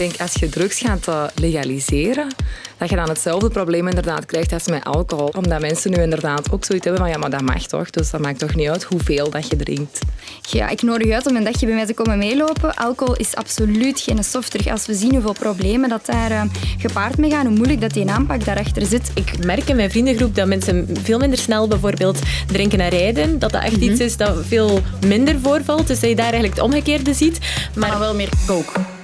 denk als je drugs gaat eh, legaliseren, dat je dan hetzelfde probleem inderdaad krijgt als met alcohol. Omdat mensen nu inderdaad ook zoiets hebben van ja, maar dat mag toch, dus dat maakt toch niet uit hoeveel dat je drinkt. Ja, ik nodig je uit om een dagje bij mij te komen meelopen. Alcohol is absoluut geen softdrug. Als we zien hoeveel problemen dat daar uh, gepaard mee gaan, hoe moeilijk dat die aanpak daarachter zit. Ik merk in mijn vriendengroep dat mensen veel minder snel bijvoorbeeld drinken en rijden. Dat dat echt iets is dat veel minder voorvalt. Dus dat je daar eigenlijk het omgekeerde ziet. Maar wel meer coke.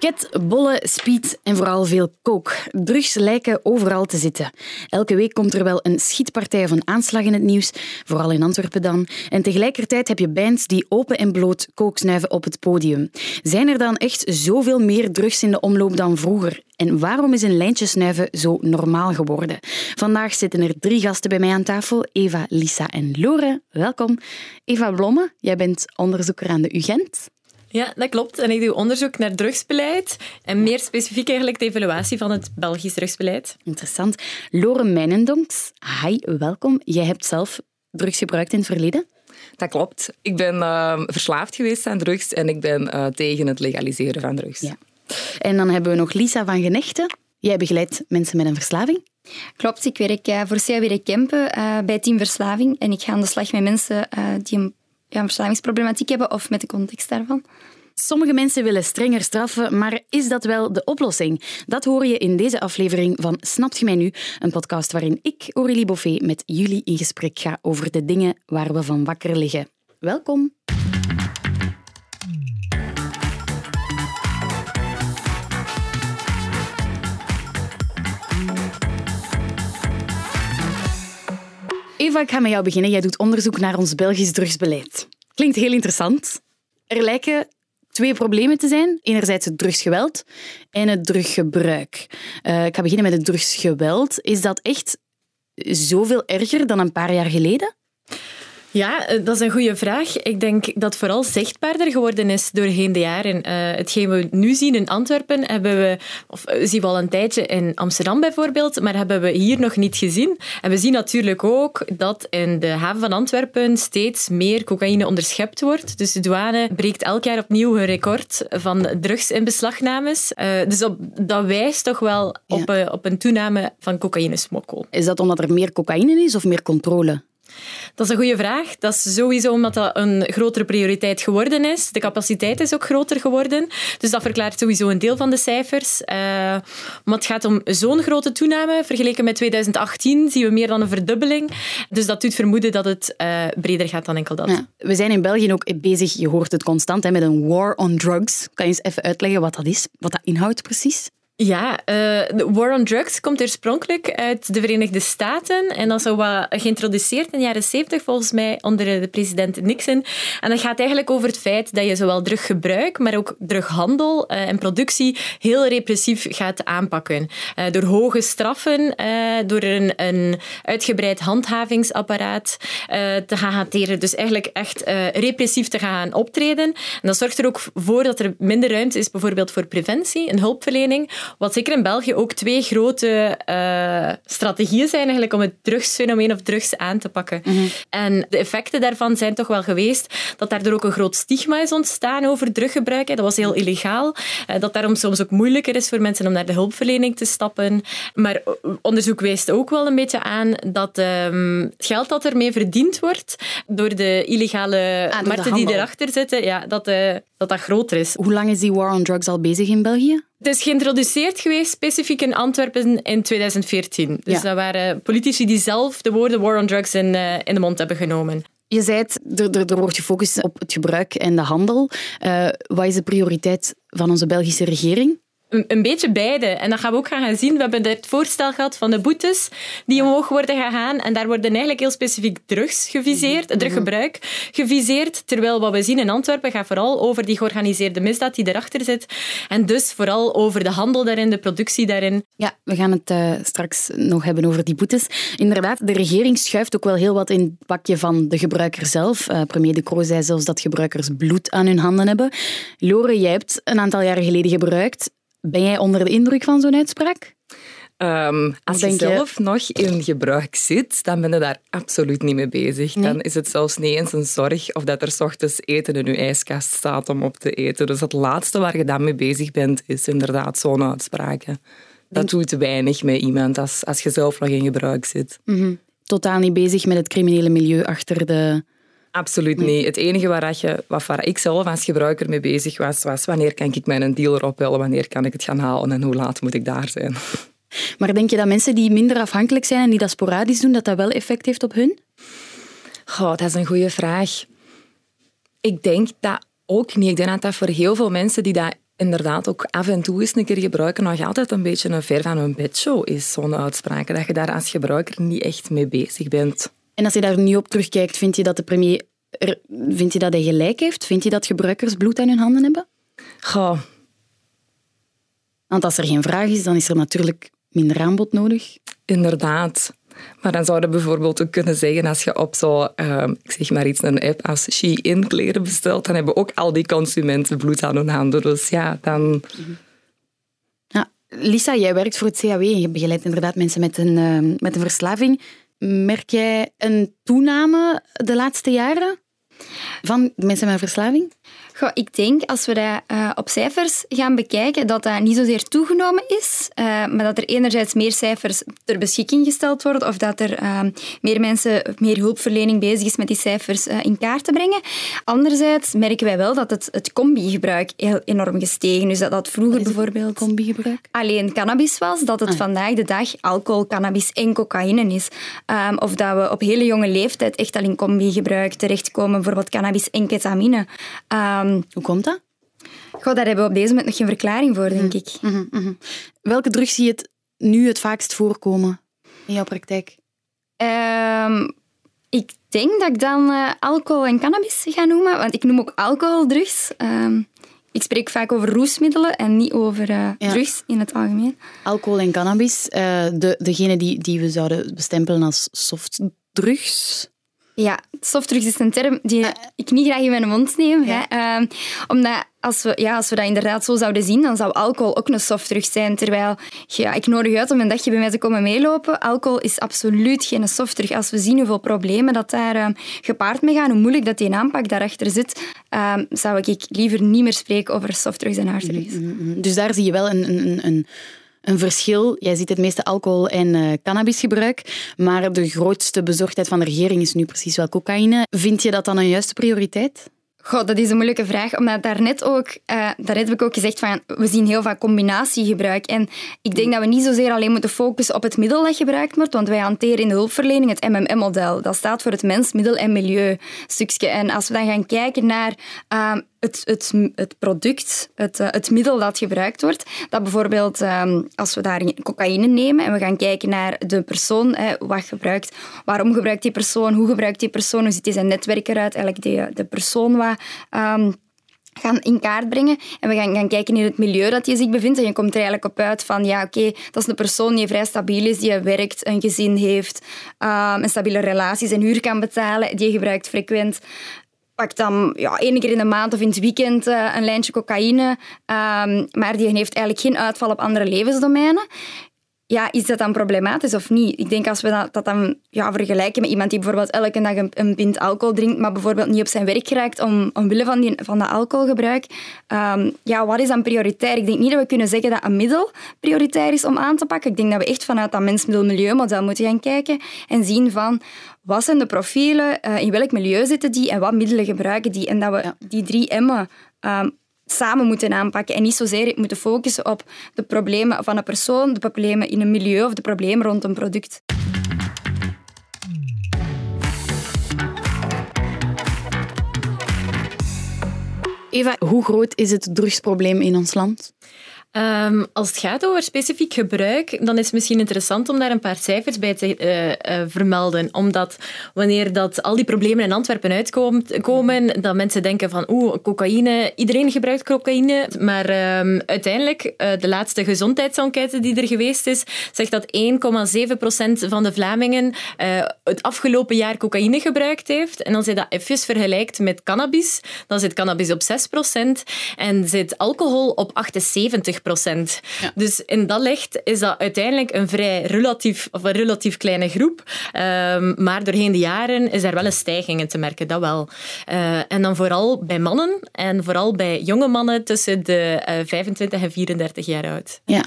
Ket, bollen, speed en vooral veel kook. Drugs lijken overal te zitten. Elke week komt er wel een schietpartij een aanslag in het nieuws, vooral in Antwerpen dan. En tegelijkertijd heb je bands die open en bloot kook snuiven op het podium. Zijn er dan echt zoveel meer drugs in de omloop dan vroeger? En waarom is een lijntje snuiven zo normaal geworden? Vandaag zitten er drie gasten bij mij aan tafel. Eva, Lisa en Lore. Welkom. Eva Blomme, jij bent onderzoeker aan de UGent. Ja, dat klopt. En ik doe onderzoek naar drugsbeleid en meer specifiek eigenlijk de evaluatie van het Belgisch drugsbeleid. Interessant. Lore Mijnendonks, hi, welkom. Jij hebt zelf drugs gebruikt in het verleden? Dat klopt. Ik ben uh, verslaafd geweest aan drugs en ik ben uh, tegen het legaliseren van drugs. Ja. En dan hebben we nog Lisa van Genechten. Jij begeleidt mensen met een verslaving. Klopt, ik werk uh, voor CAWR Kempen bij Team Verslaving en ik ga aan de slag met mensen die een ja, verslavingsproblematiek hebben of met de context daarvan. Sommige mensen willen strenger straffen, maar is dat wel de oplossing? Dat hoor je in deze aflevering van Snapt je mij nu? Een podcast waarin ik, Aurélie Boffet, met jullie in gesprek ga over de dingen waar we van wakker liggen. Welkom. Eva, ik ga met jou beginnen. Jij doet onderzoek naar ons Belgisch drugsbeleid. Klinkt heel interessant. Er lijken twee problemen te zijn. Enerzijds het drugsgeweld en het druggebruik. Uh, ik ga beginnen met het drugsgeweld. Is dat echt zoveel erger dan een paar jaar geleden? Ja, eh, dat is een goede vraag. Ik denk dat vooral zichtbaarder geworden is doorheen de jaren. Uh, hetgeen we nu zien in Antwerpen, hebben we, of eh, zien we al een tijdje in Amsterdam bijvoorbeeld, maar hebben we hier nog niet gezien. En we zien natuurlijk ook dat in de haven van Antwerpen steeds meer cocaïne onderschept wordt. Dus de douane breekt elk jaar opnieuw een record van drugs in beslagnames. Uh, dus op, dat wijst toch wel op, op een toename van cocaïnesmokkel. Is dat omdat er meer cocaïne is of meer controle? Dat is een goede vraag. Dat is sowieso omdat dat een grotere prioriteit geworden is. De capaciteit is ook groter geworden. Dus dat verklaart sowieso een deel van de cijfers. Uh, maar het gaat om zo'n grote toename. Vergeleken met 2018 zien we meer dan een verdubbeling. Dus dat doet vermoeden dat het uh, breder gaat dan enkel dat. We zijn in België ook bezig, je hoort het constant, hè, met een war on drugs. Kan je eens even uitleggen wat dat is? Wat dat inhoudt precies? Ja, uh, de War on Drugs komt oorspronkelijk uit de Verenigde Staten. En dat is zo wat geïntroduceerd in de jaren 70, volgens mij, onder de president Nixon. En dat gaat eigenlijk over het feit dat je zowel druggebruik, maar ook drughandel uh, en productie heel repressief gaat aanpakken. Uh, door hoge straffen, door een, een, uitgebreid handhavingsapparaat te gaan hanteren. Dus eigenlijk echt repressief te gaan optreden. En dat zorgt er ook voor dat er minder ruimte is, bijvoorbeeld voor preventie en hulpverlening wat zeker in België ook twee grote uh, strategieën zijn eigenlijk om het drugsfenomeen of drugs aan te pakken. Mm -hmm. En de effecten daarvan zijn toch wel geweest dat daardoor ook een groot stigma is ontstaan over druggebruik. Dat was heel illegaal. Uh, dat daarom soms ook moeilijker is voor mensen om naar de hulpverlening te stappen. Maar onderzoek wijst ook wel een beetje aan dat um, het geld dat ermee verdiend wordt door de illegale Ah, markten die erachter zitten, ja, dat, uh, dat dat groter is. Hoe lang is die war on drugs al bezig in België? Het is geïntroduceerd geweest specifiek in Antwerpen in 2014. Dus Ja. dat waren politici die zelf de woorden war on drugs in, eh, in de mond hebben genomen. Je zei het, er, er, er wordt gefocust op het gebruik en de handel. Eh, wat is de prioriteit van onze Belgische regering? Een, een beetje beide. En dat gaan we ook gaan zien. We hebben het voorstel gehad van de boetes die omhoog worden gegaan. En daar worden eigenlijk heel specifiek drugs geviseerd, druggebruik geviseerd. Terwijl wat we zien in Antwerpen gaat vooral over die georganiseerde misdaad die erachter zit. En dus vooral over de handel daarin, de productie daarin. Ja, we gaan het eh, straks nog hebben over die boetes. Inderdaad, de regering schuift ook wel heel wat in het pakje van de gebruiker zelf. Eh, premier De Croo zei zelfs dat gebruikers bloed aan hun handen hebben. Lore, jij hebt een aantal jaren geleden gebruikt. Ben jij onder de indruk van zo'n uitspraak? Um, als je, je zelf nog in gebruik zit, dan ben je daar absoluut niet mee bezig. Dan is het zelfs niet eens een zorg of dat er ochtends eten in je ijskast staat om op te eten. Dus het laatste waar je dan mee bezig bent, is inderdaad zo'n uitspraken. Dat doet weinig met iemand als, als je zelf nog in gebruik zit. Mm Totaal niet bezig met het criminele milieu achter de... Absoluut niet. Het enige waar, je, wat waar ik zelf als gebruiker mee bezig was, was wanneer kan ik mijn dealer opbellen, wanneer kan ik het gaan halen en hoe laat moet ik daar zijn. Maar denk je dat mensen die minder afhankelijk zijn en die dat sporadisch doen, dat dat wel effect heeft op hun? Goh, dat is een goede vraag. Ik denk dat ook niet. Ik denk dat dat voor heel veel mensen die dat inderdaad ook af en toe eens een keer gebruiken, nog altijd een beetje een ver van hun bedshow is, zo'n uitspraak. Dat je daar als gebruiker niet echt mee bezig bent. En als je daar nu op terugkijkt, vind je dat de premier vind je dat hij gelijk heeft? Vind je dat gebruikers bloed aan hun handen hebben? Goh. Want als er geen vraag is, dan is er natuurlijk minder aanbod nodig. Inderdaad. Maar dan zouden we bijvoorbeeld ook kunnen zeggen, als je op zo, uh, ik zeg maar iets, een app als Shein kleren bestelt, dan hebben ook al die consumenten bloed aan hun handen. Dus ja, dan... Ja, Lisa, jij werkt voor het CAW en je begeleidt inderdaad mensen met een, uh, met een verslaving. Merk jij een toename de laatste jaren van mensen met verslaving? Goh, ik denk als we dat uh, op cijfers gaan bekijken, dat dat niet zozeer toegenomen is, uh, maar dat er enerzijds meer cijfers ter beschikking gesteld worden of dat er uh, meer mensen, meer hulpverlening bezig is met die cijfers in kaart te brengen. Anderzijds merken wij wel dat het, het combi-gebruik heel enorm gestegen is. Dat dat vroeger bijvoorbeeld combi-gebruik? alleen cannabis was, dat het ah. vandaag de dag alcohol, cannabis en cocaïne is. Um, of dat we op hele jonge leeftijd echt al in combi-gebruik terechtkomen, bijvoorbeeld cannabis en ketamine. Um, Ehm, Hoe komt dat? Goh, daar hebben we op deze moment nog geen verklaring voor, denk mhm. ik. Mhm, mhm. Welke drugs zie je het nu het vaakst voorkomen in jouw praktijk? Ehm, ik denk dat ik dan uh, alcohol en cannabis ga noemen, want ik noem ook alcoholdrugs. Um, ik spreek vaak over roesmiddelen en niet over uh, drugs in het algemeen. Alcohol en cannabis, uh, de, degene die, die we zouden bestempelen als softdrugs. Ja, softdrugs is een term die ik niet graag in mijn mond neem. Hè. Ehm, omdat als we, ja, als we dat inderdaad zo zouden zien, dan zou alcohol ook een softdrug zijn. Terwijl, ja, ik nodig uit om een dagje bij mij te komen meelopen. Alcohol is absoluut geen softdrug. Als we zien hoeveel problemen dat daar uh, gepaard mee gaan, hoe moeilijk dat die aanpak daarachter zit, uh, zou ik liever niet meer spreken over softdrugs en harddrugs. Mm, mm, mm. Dus daar zie je wel een, een, een een verschil. Jij ziet het meeste alcohol- en uh, cannabisgebruik, maar de grootste bezorgdheid van de regering is nu precies wel cocaïne. Vind je dat dan een juiste prioriteit? Goh, dat is een moeilijke vraag, omdat daarnet ook, uh, heb ik ook gezegd van we zien heel vaak combinatiegebruik. En ik denk dat we niet zozeer alleen moeten focussen op het middel dat gebruikt wordt, want wij hanteren in de hulpverlening het MMM-model. Dat staat voor het mens, middel en milieu stukje. En als we dan gaan kijken naar uh, het, het, het product, het, uh, het middel dat gebruikt wordt. Dat bijvoorbeeld, um, als we daar cocaïne nemen en we gaan kijken naar de persoon, wat gebruikt, waarom gebruikt die persoon, hoe gebruikt die persoon, hoe ziet die zijn netwerk eruit, eigenlijk de, de persoon wat... Um, gaan in kaart brengen. En we gaan gaan kijken in het milieu dat je zich bevindt. En je komt er eigenlijk op uit van, ja, oké, dat is een persoon die vrij stabiel is, die werkt, een gezin heeft, um, een stabiele relatie, zijn huur kan betalen, die gebruikt frequent pakt dan ja, één keer in de maand of in het weekend uh, een lijntje cocaïne, um, maar die heeft eigenlijk geen uitval op andere levensdomeinen. Ja, is dat dan problematisch of niet? Ik denk als we dat, dat dan ja, vergelijken met iemand die bijvoorbeeld elke dag een, een, pint alcohol drinkt, maar bijvoorbeeld niet op zijn werk geraakt om, omwille van, die, van dat alcoholgebruik. Um, ja, wat is dan prioritair? Ik denk niet dat we kunnen zeggen dat een middel prioritair is om aan te pakken. Ik denk dat we echt vanuit dat mens-middel-milieumodel moeten gaan kijken en zien van wat zijn de profielen, uh, in welk milieu zitten die en wat middelen gebruiken die. En dat we die drie M'en um, samen moeten aanpakken en niet zozeer moeten focussen op de problemen van een persoon, de problemen in een milieu of de problemen rond een product. Eva, hoe groot is het drugsprobleem in ons land? Um, als het gaat over specifiek gebruik, dan is het misschien interessant om daar een paar cijfers bij te uh, uh, vermelden. Omdat wanneer dat al die problemen in Antwerpen uitkomen, dat mensen denken van oeh, cocaïne, iedereen gebruikt cocaïne. Maar um, uiteindelijk, uh, de laatste gezondheidsenquête die er geweest is, zegt dat 1,7% van de Vlamingen het afgelopen jaar cocaïne gebruikt heeft. En als je dat even vergelijkt met cannabis, dan zit cannabis op 6% en zit alcohol op 78%. 20 procent. Dus in dat licht is dat uiteindelijk een vrij relatief, of een relatief kleine groep. Ehm, maar doorheen de jaren is er wel een stijging in te merken, dat wel. Uh, en dan vooral bij mannen en vooral bij jonge mannen tussen de 25 eh, en 34 jaar oud. Ja.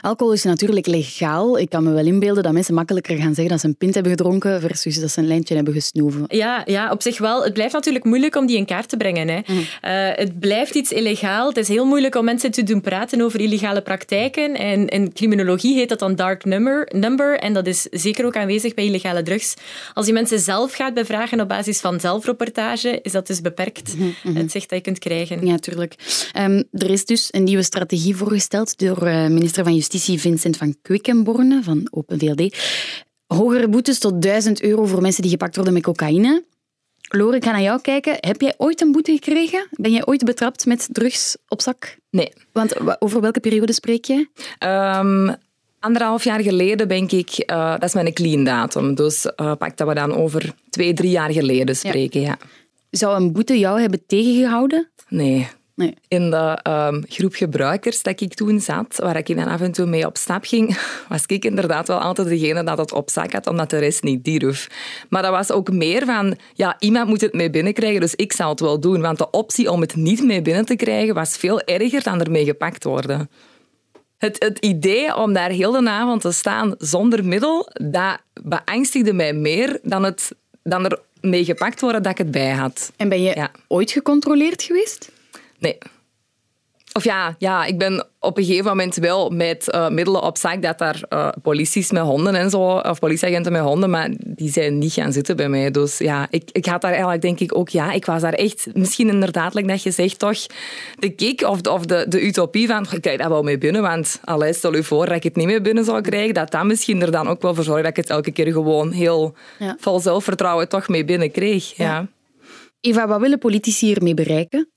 Alcohol is natuurlijk legaal. Ik kan me wel inbeelden dat mensen makkelijker gaan zeggen dat ze een pint hebben gedronken versus dat ze een lijntje hebben gesnoeven. Ja, ja, op zich wel. Het blijft natuurlijk moeilijk om die in kaart te brengen. Hè. Mhm. Eh, het blijft iets illegaal. Het is heel moeilijk om mensen te doen praten over illegale praktijken. En in criminologie heet dat dan dark number, number. En dat is zeker ook aanwezig bij illegale drugs. Als je mensen zelf gaat bevragen op basis van zelfreportage, is dat dus beperkt, mhm, mhm. het zicht dat je kunt krijgen. Ja, tuurlijk. Um, er is dus een nieuwe strategie voorgesteld door uh, minister van Justitie Vincent van Quickenborne van Open VLD. Hogere boetes tot 1000 euro voor mensen die gepakt worden met cocaïne. Lore, ik ga naar jou kijken. Heb jij ooit een boete gekregen? Ben jij ooit betrapt met drugs op zak? Nee. Want over welke periode spreek je? Um, anderhalf jaar geleden denk ik, uh, dat is mijn clean datum. Dus uh, pak dat we dan over twee, drie jaar geleden spreken. Ja. Zou een boete jou hebben tegengehouden? Nee. Nee. In de um, groep gebruikers dat ik toen zat, waar ik dan af en toe mee op stap ging, was ik inderdaad wel altijd degene dat het op zak had, omdat de rest niet durf. Maar dat was ook meer van, ja, iemand moet het mee binnenkrijgen, dus ik zal het wel doen. Want de optie om het niet mee binnen te krijgen was veel erger dan ermee gepakt worden. Het, het idee om daar heel de avond te staan zonder middel, dat beangstigde mij meer dan, het, dan er mee gepakt worden dat ik het bij had. En ben je ooit gecontroleerd geweest? Nee. Of ja, ja, ik ben op een gegeven moment wel met uh, middelen op zak dat daar uh, polities met honden en zo, of politieagenten met honden, maar die zijn niet gaan zitten bij mij. Dus ja, ik, ik had daar eigenlijk denk ik ook, ja, ik was daar echt, misschien inderdaad, like dat je zegt, toch, de kick of, de, of de, de utopie van, ik krijg daar wel mee binnen, want allee, stel je voor dat ik het niet meer binnen zou krijgen, dat dat misschien er dan ook wel voor zorgt dat ik het elke keer gewoon heel vol zelfvertrouwen toch mee binnen kreeg. Ja. Eva, wat willen politici hiermee bereiken?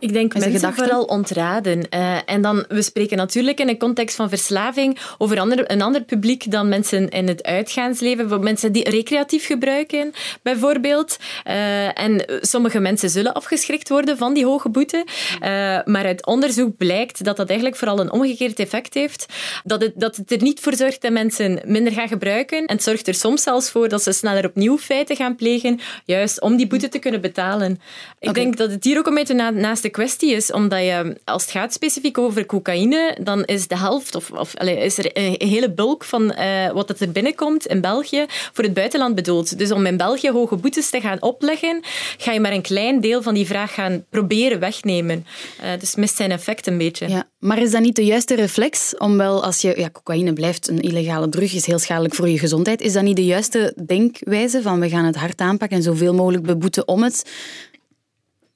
Ik denk mensen gedachten? vooral ontraden. Uh, en dan, we spreken natuurlijk in een context van verslaving over ander, een ander publiek dan mensen in het uitgaansleven. Mensen die recreatief gebruiken, bijvoorbeeld. Uh, en sommige mensen zullen afgeschrikt worden van die hoge boete. Uh, maar uit onderzoek blijkt dat dat eigenlijk vooral een omgekeerd effect heeft. Dat het, dat het er niet voor zorgt dat mensen minder gaan gebruiken. En het zorgt er soms zelfs voor dat ze sneller opnieuw feiten gaan plegen, juist om die boete te kunnen betalen. Ik denk dat het hier ook een beetje naast de kwestie is, omdat je, als het gaat specifiek over cocaïne, dan is de helft, of, of allez, is er een hele bulk van uh, wat er binnenkomt in België voor het buitenland bedoeld. Dus om in België hoge boetes te gaan opleggen, ga je maar een klein deel van die vraag gaan proberen wegnemen. Uh, dus mist zijn effect een beetje. Ja, maar is dat niet de juiste reflex? Om wel, als je, ja, cocaïne blijft een illegale drug, is heel schadelijk voor je gezondheid. Is dat niet de juiste denkwijze van we gaan het hard aanpakken en zoveel mogelijk beboeten om het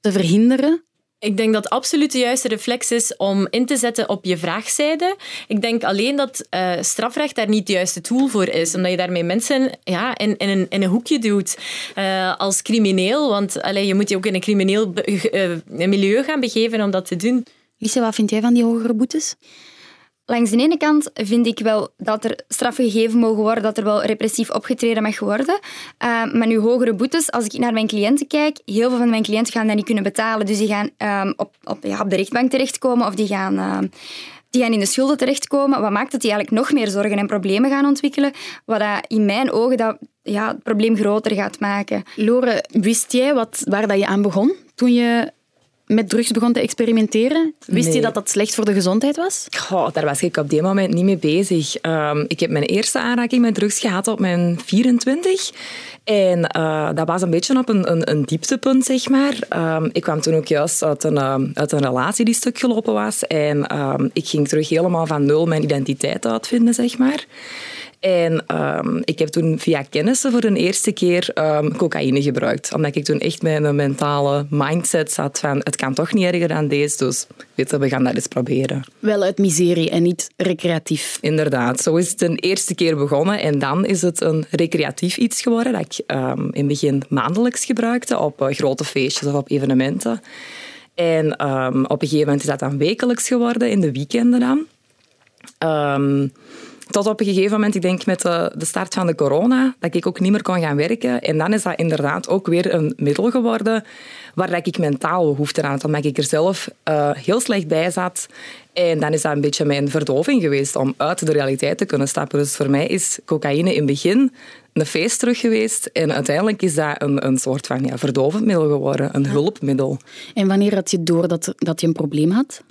te verhinderen? Ik denk dat absoluut de juiste reflex is om in te zetten op je vraagzijde. Ik denk alleen dat uh, strafrecht daar niet de juiste tool voor is, omdat je daarmee mensen ja, in, in, een, in een hoekje duwt uh, als crimineel. Want allee, je moet je ook in een crimineel uh, milieu gaan begeven om dat te doen. Lisa, wat vind jij van die hogere boetes? Langs de ene kant vind ik wel dat er straffen gegeven mogen worden, dat er wel repressief opgetreden mag worden. Uh, maar nu hogere boetes, als ik naar mijn cliënten kijk, heel veel van mijn cliënten gaan dat niet kunnen betalen. Dus die gaan um, op, op, de rechtbank terechtkomen of die gaan... Uh, die gaan in de schulden terechtkomen, wat maakt dat die eigenlijk nog meer zorgen en problemen gaan ontwikkelen, wat dat in mijn ogen dat, ja, het probleem groter gaat maken. Lore, wist jij wat, waar dat je aan begon toen je met drugs begon te experimenteren? Wist je dat dat slecht voor de gezondheid was? Goh, daar was ik op die moment niet mee bezig. Um, ik heb mijn eerste aanraking met drugs gehad op mijn 24. En uh, dat was een beetje op een, een, een dieptepunt, zeg maar. Um, ik kwam toen ook juist uit een, um, uit een relatie die stuk gelopen was. En ik ging terug helemaal van nul mijn identiteit uitvinden, zeg maar. En um, ik heb toen via kennissen voor de eerste keer um, cocaïne gebruikt. Omdat ik toen echt met een mentale mindset zat van het kan toch niet erger dan deze, dus weet je, we gaan dat eens proberen. Wel uit miserie en niet recreatief. Inderdaad, zo is het een eerste keer begonnen en dan is het een recreatief iets geworden dat ik um, in het begin maandelijks gebruikte op uh, grote feestjes of op evenementen. En op een gegeven moment is dat dan wekelijks geworden, in de weekenden dan. Tot op een gegeven moment, ik denk met de, de, start van de corona, dat ik ook niet meer kon gaan werken. En dan is dat inderdaad ook weer een middel geworden waar ik mentaal behoefte aan had, omdat ik er zelf uh, heel slecht bij zat. En dan is dat een beetje mijn verdoving geweest om uit de realiteit te kunnen stappen. Dus voor mij is cocaïne in het begin een feest terug geweest. En uiteindelijk is dat een, een soort van ja, verdovend middel geworden, een hulpmiddel. En wanneer had je door dat, dat je een probleem had?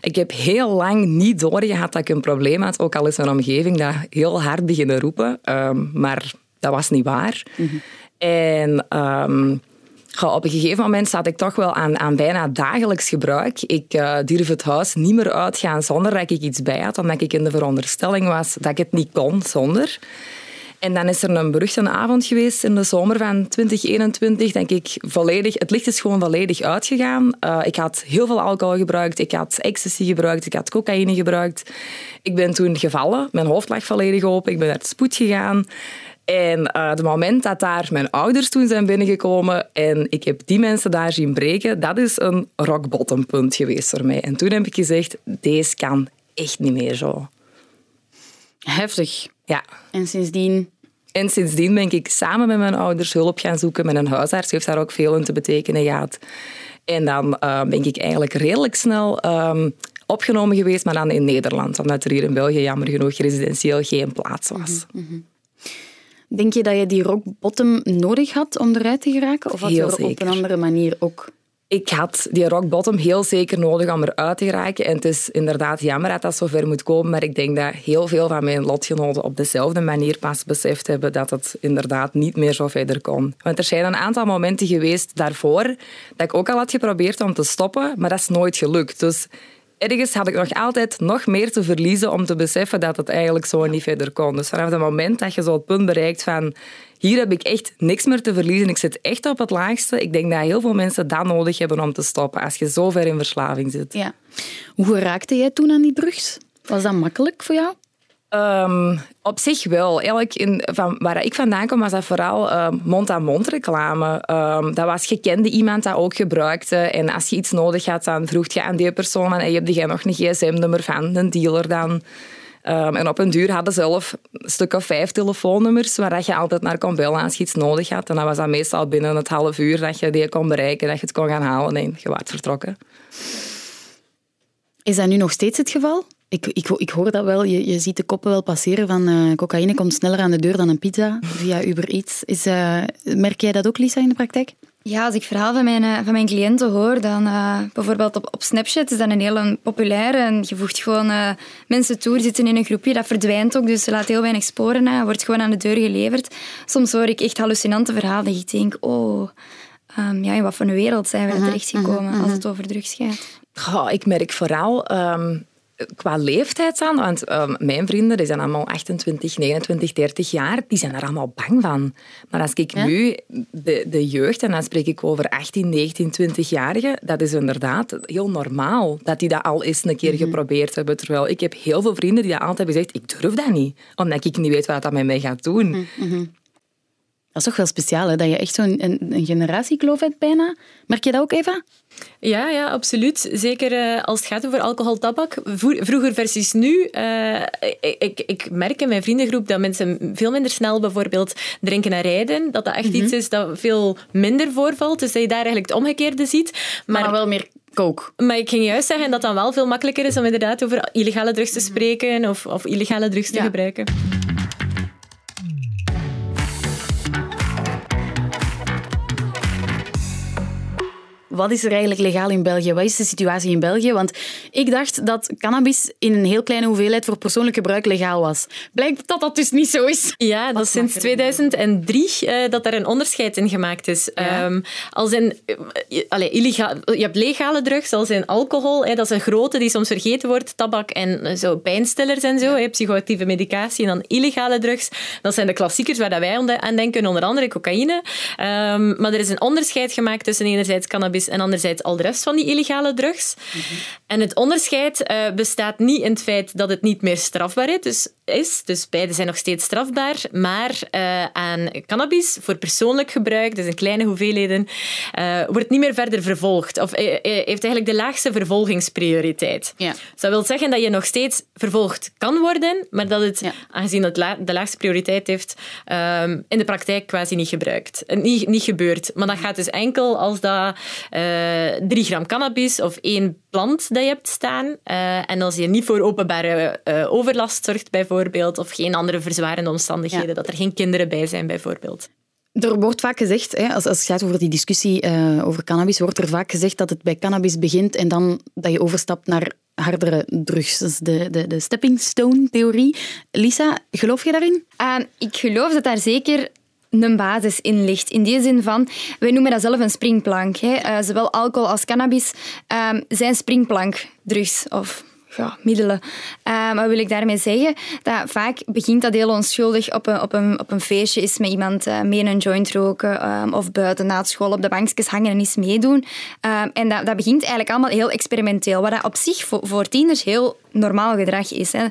Ik heb heel lang niet doorgehad dat ik een probleem had, ook al is mijn omgeving dat heel hard beginnen roepen. Um, maar dat was niet waar. Mhm. En... Um, op een gegeven moment zat ik toch wel aan, aan bijna dagelijks gebruik. Ik uh, durf het huis niet meer uitgaan zonder dat ik iets bij had, omdat ik in de veronderstelling was dat ik het niet kon zonder. En dan is er een beruchte avond geweest in de zomer van 2021, denk ik, volledig, het licht is gewoon volledig uitgegaan. Uh, ik had heel veel alcohol gebruikt, ik had ecstasy gebruikt, ik had cocaïne gebruikt. Ik ben toen gevallen, mijn hoofd lag volledig open, ik ben naar het spoed gegaan. En uh, het moment dat daar mijn ouders toen zijn binnengekomen en ik heb die mensen daar zien breken, dat is een rock bottom punt geweest voor mij. En toen heb ik gezegd, deze kan echt niet meer zo. Heftig. Ja. En sindsdien? En sindsdien ben ik samen met mijn ouders hulp gaan zoeken. Met een huisarts heeft daar ook veel in te betekenen gehad. En dan uh, ben ik eigenlijk redelijk snel um, opgenomen geweest, maar dan in Nederland. Omdat er hier in België jammer genoeg residentieel geen plaats was. Mm -hmm. Denk je dat je die rock bottom nodig had om eruit te geraken? Of had je er op een andere manier ook ik had die rock bottom heel zeker nodig om eruit te geraken. En het is inderdaad jammer dat dat zover moet komen. Maar ik denk dat heel veel van mijn lotgenoten op dezelfde manier pas beseft hebben dat het inderdaad niet meer zo verder kon. Want er zijn een aantal momenten geweest daarvoor dat ik ook al had geprobeerd om te stoppen, maar dat is nooit gelukt. Dus ergens had ik nog altijd nog meer te verliezen om te beseffen dat het eigenlijk zo niet verder kon. Dus vanaf het moment dat je zo het punt bereikt van hier heb ik echt niks meer te verliezen, ik zit echt op het laagste, ik denk dat heel veel mensen dat nodig hebben om te stoppen als je zo ver in verslaving zit. Ja. Hoe raakte jij toen aan die drugs? Was dat makkelijk voor jou? Um, op zich wel. Eigenlijk in, van waar ik vandaan kom, was dat vooral ehm, mond-aan-mond reclame. Um, dat was gekende iemand dat ook gebruikte. En als je iets nodig had, dan vroeg je aan die persoon en je hebt jij nog een gsm-nummer van een dealer dan. en op een duur hadden ze zelf een stuk of vijf telefoonnummers waar je altijd naar kon bellen als je iets nodig had. En dat was dan meestal binnen het half uur dat je die kon bereiken, dat je het kon gaan halen en je werd vertrokken. Is dat nu nog steeds het geval? Ik, ik, ik hoor dat wel. Je, je ziet de koppen wel passeren van uh, cocaïne komt sneller aan de deur dan een pizza via Uber Eats. Is, uh, merk jij dat ook, Lisa, in de praktijk? Ja, als ik verhalen van mijn, uh, van mijn cliënten hoor, dan bijvoorbeeld op, op Snapchat is dat een hele populaire. En je voegt gewoon mensen toe, zitten in een groepje, dat verdwijnt ook, dus ze laat heel weinig sporen na, wordt gewoon aan de deur geleverd. Soms hoor ik echt hallucinante verhalen dat ik denk, oh, um, ja, in wat voor een wereld zijn we uh -huh, terechtgekomen uh -huh, als het over drugs gaat? Oh, ik merk vooral... Um qua leeftijd aan, want ehm, mijn vrienden die zijn allemaal 28, 29, 30 jaar, die zijn er allemaal bang van. Maar als ik nu de, de jeugd, en dan spreek ik over 18, 19, 20-jarigen, dat is inderdaad heel normaal dat die dat al eens een keer mhm. geprobeerd hebben. Terwijl ik heb heel veel vrienden die dat altijd hebben gezegd, ik durf dat niet, omdat ik niet weet wat dat met mij gaat doen. Mhm, mhm. Dat is toch wel speciaal, hè? dat je echt zo'n een, een generatiekloof hebt bijna. Merk je dat ook, Eva? Ja, ja absoluut. Zeker uh, als het gaat over alcohol, tabak. Vroeger versus nu. Uh, ik, ik merk in mijn vriendengroep dat mensen veel minder snel bijvoorbeeld drinken en rijden. Dat dat echt mhm. iets is dat veel minder voorvalt. Dus dat je daar eigenlijk het omgekeerde ziet. Maar, maar wel meer coke. Maar ik ging juist zeggen dat het dan wel veel makkelijker is om inderdaad over illegale drugs te mhm. spreken of, of illegale drugs te gebruiken. Wat is er eigenlijk legaal in België? Wat is de situatie in België? Want ik dacht dat cannabis in een heel kleine hoeveelheid voor persoonlijk gebruik legaal was. Blijkt dat dat dus niet zo is. Ja, dat is sinds 2003 uh, eh, dat er een onderscheid in gemaakt is. Ja. Um, als in, uh, allez, illegaal, je hebt legale drugs, als in alcohol. Hè, dat is een grote die soms vergeten wordt. Tabak en zo pijnstillers en zo. Hè, psychoactieve medicatie. En dan illegale drugs. Dat zijn de klassiekers waar wij aan denken. Onder andere cocaïne. Um, maar er is een onderscheid gemaakt tussen enerzijds cannabis en anderzijds al de rest van die illegale drugs. Mhm. En het onderscheid uh, bestaat niet in het feit dat het niet meer strafbaar is. Dus, is, dus beide zijn nog steeds strafbaar. Maar uh, aan cannabis voor persoonlijk gebruik, dus in kleine hoeveelheden, uh, wordt niet meer verder vervolgd. Of heeft eigenlijk de laagste vervolgingsprioriteit. Ja. Dus dat wil zeggen dat je nog steeds vervolgd kan worden, maar dat het, aangezien het la de laagste prioriteit heeft, um, in de praktijk quasi niet gebruikt. Niet, niet gebeurt. Maar dat gaat dus enkel als dat 3 gram cannabis of één plant dat je hebt staan. Uh, en als je niet voor openbare uh, overlast zorgt, bijvoorbeeld, of geen andere verzwarende omstandigheden, dat er geen kinderen bij zijn, bijvoorbeeld. Er wordt vaak gezegd, hè, als, als het gaat over die discussie uh, over cannabis, wordt er vaak gezegd dat het bij cannabis begint en dan dat je overstapt naar hardere drugs. Dat is de, de, de stepping stone-theorie. Lisa, geloof je daarin? Uh, ik geloof dat daar zeker een basis in ligt. In die zin van, wij noemen dat zelf een springplank. Hè. Uh, zowel alcohol als cannabis uh, zijn springplankdrugs of ja, middelen. Uh, wat wil ik daarmee zeggen? Dat vaak begint dat heel onschuldig op een, op een, op een feestje, is met iemand uh, mee een joint roken um, of buiten na school op de bankjes hangen en eens meedoen. En dat, dat begint eigenlijk allemaal heel experimenteel, wat dat op zich voor, voor tieners heel normaal gedrag is. Hè.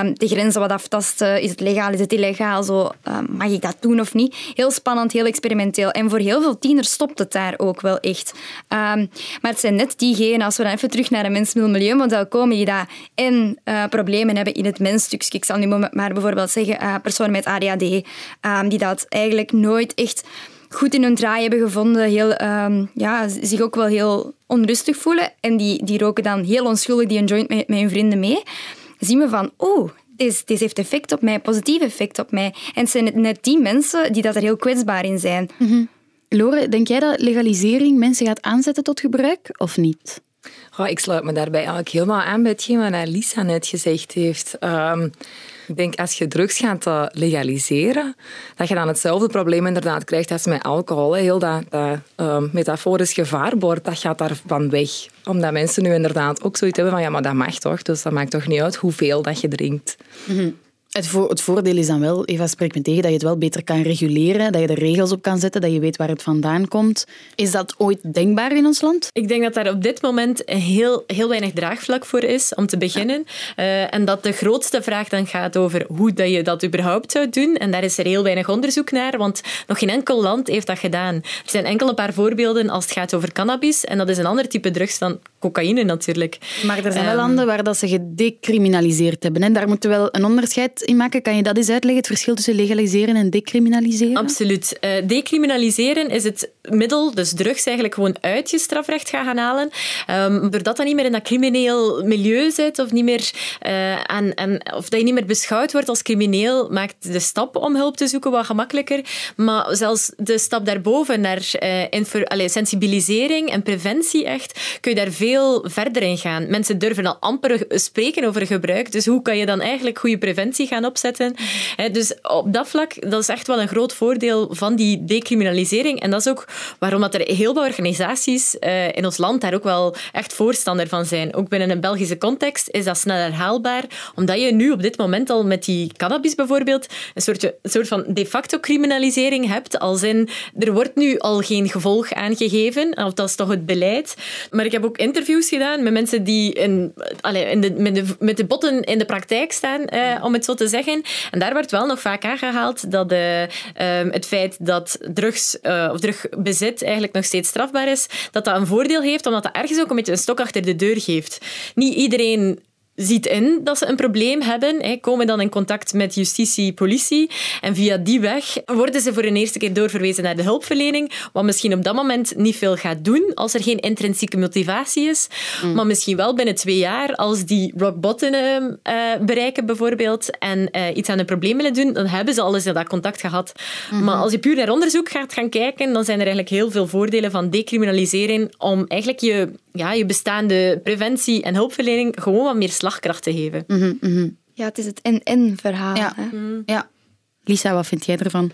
Um, de grenzen wat aftasten, is het legaal, is het illegaal, zo, mag ik dat doen of niet? Heel spannend, heel experimenteel. En voor heel veel tieners stopt het daar ook wel echt. maar het zijn net diegenen, als we dan even terug naar een mens-milieumodel komen, die daar en uh, problemen hebben in het mensstukje. Ik zal nu maar bijvoorbeeld zeggen uh, personen met ADHD, ehm, die dat eigenlijk nooit echt goed in hun draai hebben gevonden, heel, um, ja, zich ook wel heel onrustig voelen en die, die roken dan heel onschuldig die een joint met, met hun vrienden mee, zien we van, oh, dit, dit heeft effect op mij, positief effect op mij. En het zijn net die mensen die dat er heel kwetsbaar in zijn. Mm Lore, denk jij dat legalisering mensen gaat aanzetten tot gebruik of niet? Oh, ik sluit me daarbij eigenlijk helemaal aan bij hetgeen wat Lisa net gezegd heeft. Um, ik denk, als je drugs gaat uh, legaliseren, dat je dan hetzelfde probleem inderdaad krijgt als met alcohol. Heel dat, dat uh, metaforisch gevaarbord, dat gaat daarvan weg. Omdat mensen nu inderdaad ook zoiets hebben van, ja, maar dat mag toch? Dus dat maakt toch niet uit hoeveel dat je drinkt. -hmm. Het, het, voordeel is dan wel, Eva spreekt me tegen, dat je het wel beter kan reguleren, dat je er regels op kan zetten, dat je weet waar het vandaan komt. Is dat ooit denkbaar in ons land? Ik denk dat daar op dit moment heel, heel weinig draagvlak voor is, om te beginnen. Uh, en dat de grootste vraag dan gaat over hoe dat je dat überhaupt zou doen. En daar is er heel weinig onderzoek naar, want nog geen enkel land heeft dat gedaan. Er zijn enkel een paar voorbeelden als het gaat over cannabis. En dat is een ander type drugs dan cocaïne natuurlijk. Maar er zijn wel ehm, landen waar dat ze gedecriminaliseerd hebben. En daar moeten we wel een onderscheid in maken. Kan je dat eens uitleggen, het verschil tussen legaliseren en decriminaliseren? Absoluut. Uh, decriminaliseren is het middel, dus drugs, eigenlijk gewoon uit je strafrecht gaan halen. Um, doordat dat niet meer in dat crimineel milieu zit of, niet meer, uh, aan, of dat je niet meer beschouwd wordt als crimineel, maakt de stap om hulp te zoeken wat gemakkelijker. Maar zelfs de stap daarboven naar uh, allez, sensibilisering en preventie echt, kun je daar veel verder in gaan. Mensen durven al amper spreken over gebruik, dus hoe kan je dan eigenlijk goede preventie gaan opzetten. Dus op dat vlak, dat is echt wel een groot voordeel van die decriminalisering. En dat is ook waarom dat er heel veel organisaties eh, in ons land daar ook wel echt voorstander van zijn. Ook binnen een Belgische context is dat snel herhaalbaar, omdat je nu op dit moment al met die cannabis bijvoorbeeld een soort, soort van de facto criminalisering hebt, als in er wordt nu al geen gevolg aangegeven, of dat is toch het beleid. Maar ik heb ook interviews gedaan met mensen die in, in met, de, met de botten in de praktijk staan, eh, om het zo te zeggen. En daar wordt wel nog vaak aangehaald dat de, uh, het feit dat drugs of drugbezit eigenlijk nog steeds strafbaar is, dat dat een voordeel heeft, omdat dat ergens ook een beetje een stok achter de deur geeft. Niet iedereen ziet in dat ze een probleem hebben, komen dan in contact met justitie, politie en via die weg worden ze voor een eerste keer doorverwezen naar de hulpverlening, wat misschien op dat moment niet veel gaat doen als er geen intrinsieke motivatie is, mm. maar misschien wel binnen twee jaar als die rock bottom uh, bereiken bijvoorbeeld en uh, iets aan hun probleem willen doen, dan hebben ze alles in dat contact gehad. Mm-hmm. Maar als je puur naar onderzoek gaat gaan kijken, dan zijn er eigenlijk heel veel voordelen van decriminaliseren om eigenlijk je, ja, je bestaande preventie en hulpverlening gewoon wat meer slag slagkracht te geven. Mm -hmm, Ja, het is het en-en verhaal. Ja. Hè? ja. Lisa, wat vind jij ervan?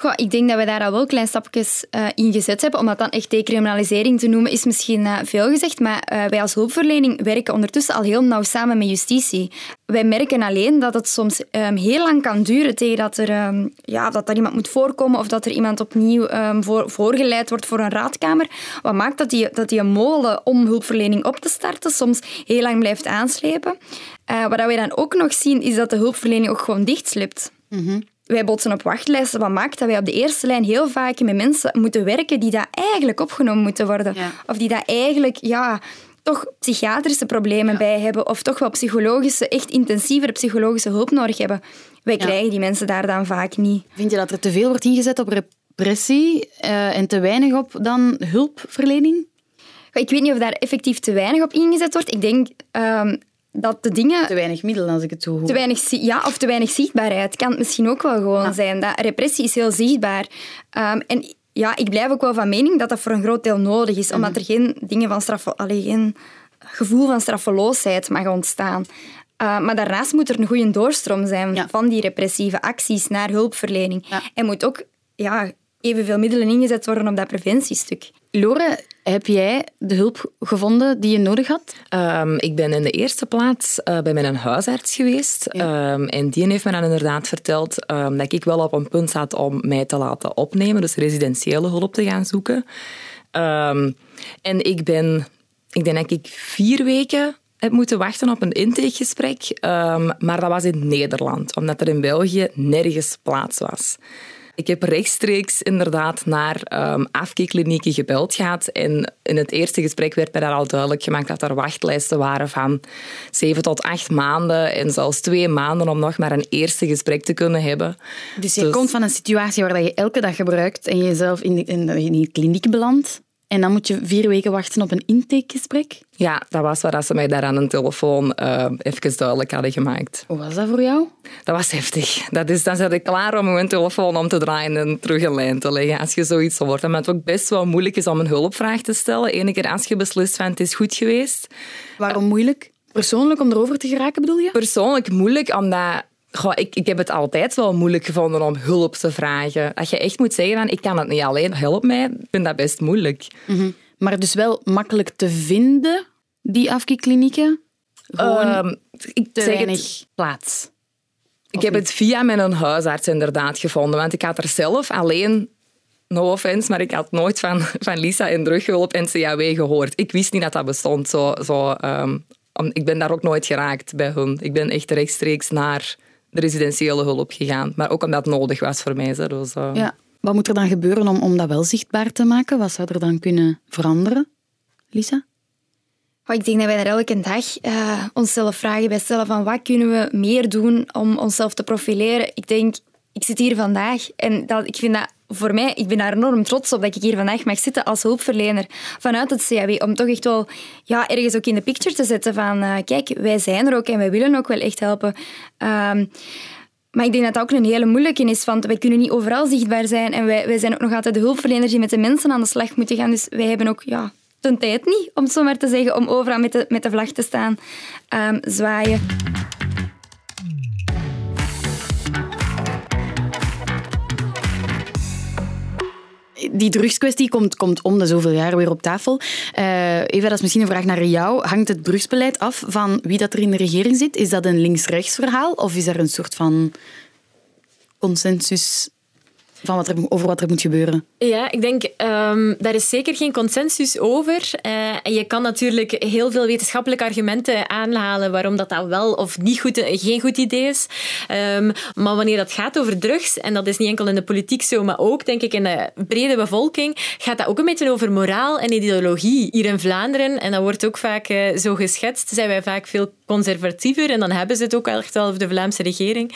Goh, ik denk dat we daar al wel klein stapjes uh, in gezet hebben. Om dat dan echt decriminalisering te noemen, is misschien uh, veel gezegd. Maar uh, wij als hulpverlening werken ondertussen al heel nauw samen met justitie. Wij merken alleen dat het soms um, heel lang kan duren tegen dat er, um, ja, dat er iemand moet voorkomen of dat er iemand opnieuw um, voor, voorgeleid wordt voor een raadkamer. Wat maakt dat die, dat die molen om hulpverlening op te starten soms heel lang blijft aanslepen. wat we dan ook nog zien, is dat de hulpverlening ook gewoon dichtslipt. Mm wij botsen op wachtlijsten, wat maakt dat wij op de eerste lijn heel vaak met mensen moeten werken die daar eigenlijk opgenomen moeten worden. Of die daar eigenlijk ja, toch psychiatrische problemen bij hebben of toch wel psychologische, echt intensievere psychologische hulp nodig hebben. Wij krijgen die mensen daar dan vaak niet. Vind je dat er te veel wordt ingezet op repressie uh, en te weinig op dan hulpverlening? Ik weet niet of daar effectief te weinig op ingezet wordt. Ik denk um, dat de dingen... Te weinig middelen, als ik het zo hoor. Te weinig, ja, of te weinig zichtbaarheid. Kan het misschien ook wel gewoon zijn. Dat repressie is heel zichtbaar. Um, en ja, ik blijf ook wel van mening dat dat voor een groot deel nodig is. Omdat er geen, dingen van straf, allee, geen gevoel van straffeloosheid mag ontstaan. Uh, maar daarnaast moet er een goede doorstroom zijn van die repressieve acties naar hulpverlening. En moet ook ja, evenveel middelen ingezet worden op dat preventiestuk. Lore, heb jij de hulp gevonden die je nodig had? Um, ik ben in de eerste plaats uh, bij mijn huisarts geweest. Um, en die heeft me dan inderdaad verteld um, dat ik wel op een punt zat om mij te laten opnemen, dus residentiële hulp te gaan zoeken. en ik ben, ik denk dat ik vier weken heb moeten wachten op een intakegesprek. maar dat was in Nederland, omdat er in België nergens plaats was. Ik heb rechtstreeks inderdaad naar um, afkeerklinieken gebeld gehad. En in het eerste gesprek werd mij daar al duidelijk gemaakt dat er wachtlijsten waren van zeven tot acht maanden en zelfs twee maanden om nog maar een eerste gesprek te kunnen hebben. Dus je dus... komt van een situatie waar je elke dag gebruikt en jezelf in, in, in die kliniek belandt. En dan moet je vier weken wachten op een intakegesprek? Ja, dat was waar ze mij daar aan een telefoon uh, even duidelijk hadden gemaakt. Hoe was dat voor jou? Dat was heftig. Dat is, dan zat ik klaar om mijn telefoon om te draaien en terug in lijn te leggen als je zoiets hoort. En het ook best wel moeilijk is om een hulpvraag te stellen. Ene keer als je beslist van het is goed geweest. Waarom moeilijk? Persoonlijk om erover te geraken bedoel je? Persoonlijk moeilijk omdat Goh, ik, ik heb het altijd wel moeilijk gevonden om hulp te vragen. Dat je echt moet zeggen, van, ik kan het niet alleen, help mij, ik vind dat best moeilijk. Mm Maar dus wel makkelijk te vinden, die afkikklinieken? Gewoon uh, ik te weinig plaats? Ik heb het via mijn huisarts inderdaad gevonden, want ik had er zelf alleen no offense, maar ik had nooit van, van Lisa in Drughulp en CAW gehoord. Ik wist niet dat dat bestond. Zo, zo, um, ik ben daar ook nooit geraakt bij hun. Ik ben echt rechtstreeks naar de residentiële hulp gegaan. Maar ook omdat het nodig was voor mij. Dus, uh... ja. Wat moet er dan gebeuren om, om dat wel zichtbaar te maken? Wat zou er dan kunnen veranderen? Lisa? Oh, ik denk dat wij daar elke dag uh, onszelf vragen bij stellen van wat kunnen we meer doen om onszelf te profileren. Ik denk, ik zit hier vandaag en dat, ik vind dat voor mij, ik ben daar enorm trots op dat ik hier vandaag mag zitten als hulpverlener vanuit het CAW. Om toch echt wel ja, ergens ook in de picture te zetten van uh, kijk, wij zijn er ook en wij willen ook wel echt helpen. Um, maar ik denk dat dat ook een hele moeilijke is, want wij kunnen niet overal zichtbaar zijn en wij, wij zijn ook nog altijd de hulpverleners die met de mensen aan de slag moeten gaan. Dus wij hebben ook ja, de tijd niet, om het zo maar te zeggen, om overal met de, met de vlag te staan um, zwaaien. Die drugskwestie komt, komt om de zoveel jaar weer op tafel. Uh, Eva, dat is misschien een vraag naar jou. Hangt het drugsbeleid af van wie dat er in de regering zit? Is dat een links-rechts verhaal of is er een soort van consensus van wat er, over wat er moet gebeuren? Ja, ik denk, um, daar is zeker geen consensus over. Uh, en je kan natuurlijk heel veel wetenschappelijke argumenten aanhalen waarom dat, dat wel of niet goed, geen goed idee is. Um, maar wanneer dat gaat over drugs, en dat is niet enkel in de politiek zo, maar ook denk ik in de brede bevolking, gaat dat ook een beetje over moraal en ideologie. Hier in Vlaanderen, en dat wordt ook vaak uh, zo geschetst, zijn wij vaak veel conservatiever en dan hebben ze het ook echt wel over de Vlaamse regering.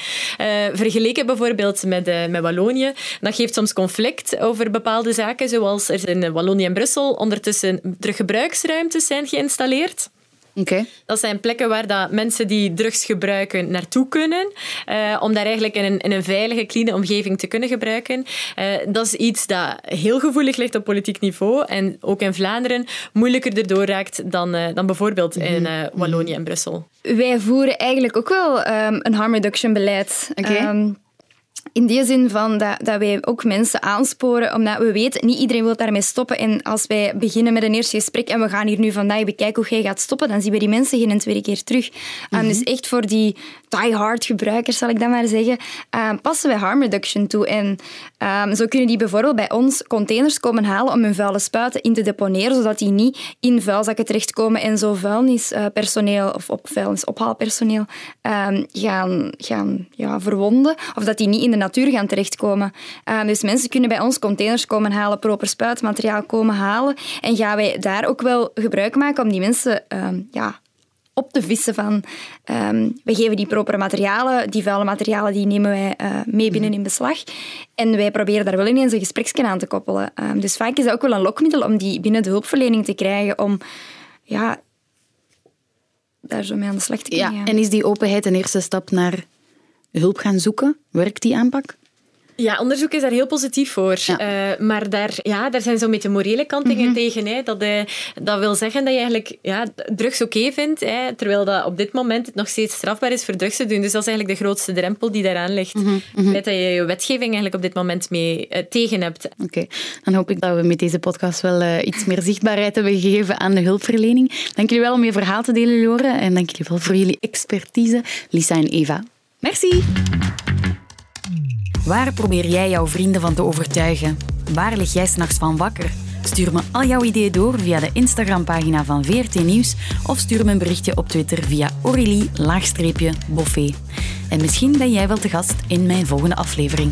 Vergeleken bijvoorbeeld met, met Wallonië, dat geeft soms conflict over bepaalde zaken, zoals er in Wallonië en Brussel ondertussen teruggebruiksruimtes zijn geïnstalleerd. Okay. Dat zijn plekken waar dat mensen die drugs gebruiken naartoe kunnen, uh, om daar eigenlijk in een, in een veilige, clean omgeving te kunnen gebruiken. Uh, dat is iets dat heel gevoelig ligt op politiek niveau en ook in Vlaanderen moeilijker erdoor raakt dan, uh, dan bijvoorbeeld in mhm. Wallonië en Brussel. Wij voeren eigenlijk ook wel um, een harm reduction beleid. Okay. Um, in die zin van dat, dat wij ook mensen aansporen, omdat we weten, niet iedereen wil daarmee stoppen. En als wij beginnen met een eerste gesprek en we gaan hier nu vandaag bekijken hoe jij gaat stoppen, dan zien we die mensen geen tweede keer terug. Mm dus echt voor die die-hard gebruikers, zal ik dan maar zeggen, uh, passen wij harm reduction toe. En um, zo kunnen die bijvoorbeeld bij ons containers komen halen om hun vuile spuiten in te deponeren, zodat die niet in vuilzakken terechtkomen en zo vuilnispersoneel of op vuilnisophaalpersoneel um, gaan, gaan ja, verwonden. Of dat die niet in de natuur gaan terechtkomen. Uh, dus mensen kunnen bij ons containers komen halen, proper spuitmateriaal komen halen. En gaan wij daar ook wel gebruik maken om die mensen uh, ja, op te vissen van um, we geven die propere materialen, die vuile materialen die nemen wij uh, mee binnen in beslag. En wij proberen daar wel ineens een gespreksje aan te koppelen. Um, dus vaak is dat ook wel een lokmiddel om die binnen de hulpverlening te krijgen om ja, daar zo mee aan de slag te kunnen. Ja, en is die openheid een eerste stap naar hulp gaan zoeken? Werkt die aanpak? Ja, onderzoek is daar heel positief voor. Uh, maar daar, ja, daar zijn zo met de morele kantingen mhm. tegen. Hè. Dat, uh, dat wil zeggen dat je eigenlijk ja, drugs oké vindt, hè, terwijl dat op dit moment het nog steeds strafbaar is voor drugs te doen. Dus dat is eigenlijk de grootste drempel die daaraan ligt. Mm -hmm. dat je je wetgeving eigenlijk op dit moment mee uh, tegen hebt. Oké, dan hoop ik dat we met deze podcast wel iets meer zichtbaarheid hebben gegeven aan de hulpverlening. Dank jullie wel om je verhaal te delen, Lore. En dank jullie wel voor jullie expertise, Lisa en Eva. Merci! Waar probeer jij jouw vrienden van te overtuigen? Waar lig jij s'nachts van wakker? Stuur me al jouw ideeën door via de Instagram-pagina van VRT Nieuws of stuur me een berichtje op Twitter via Aurélie-Boffé. En misschien ben jij wel te gast in mijn volgende aflevering.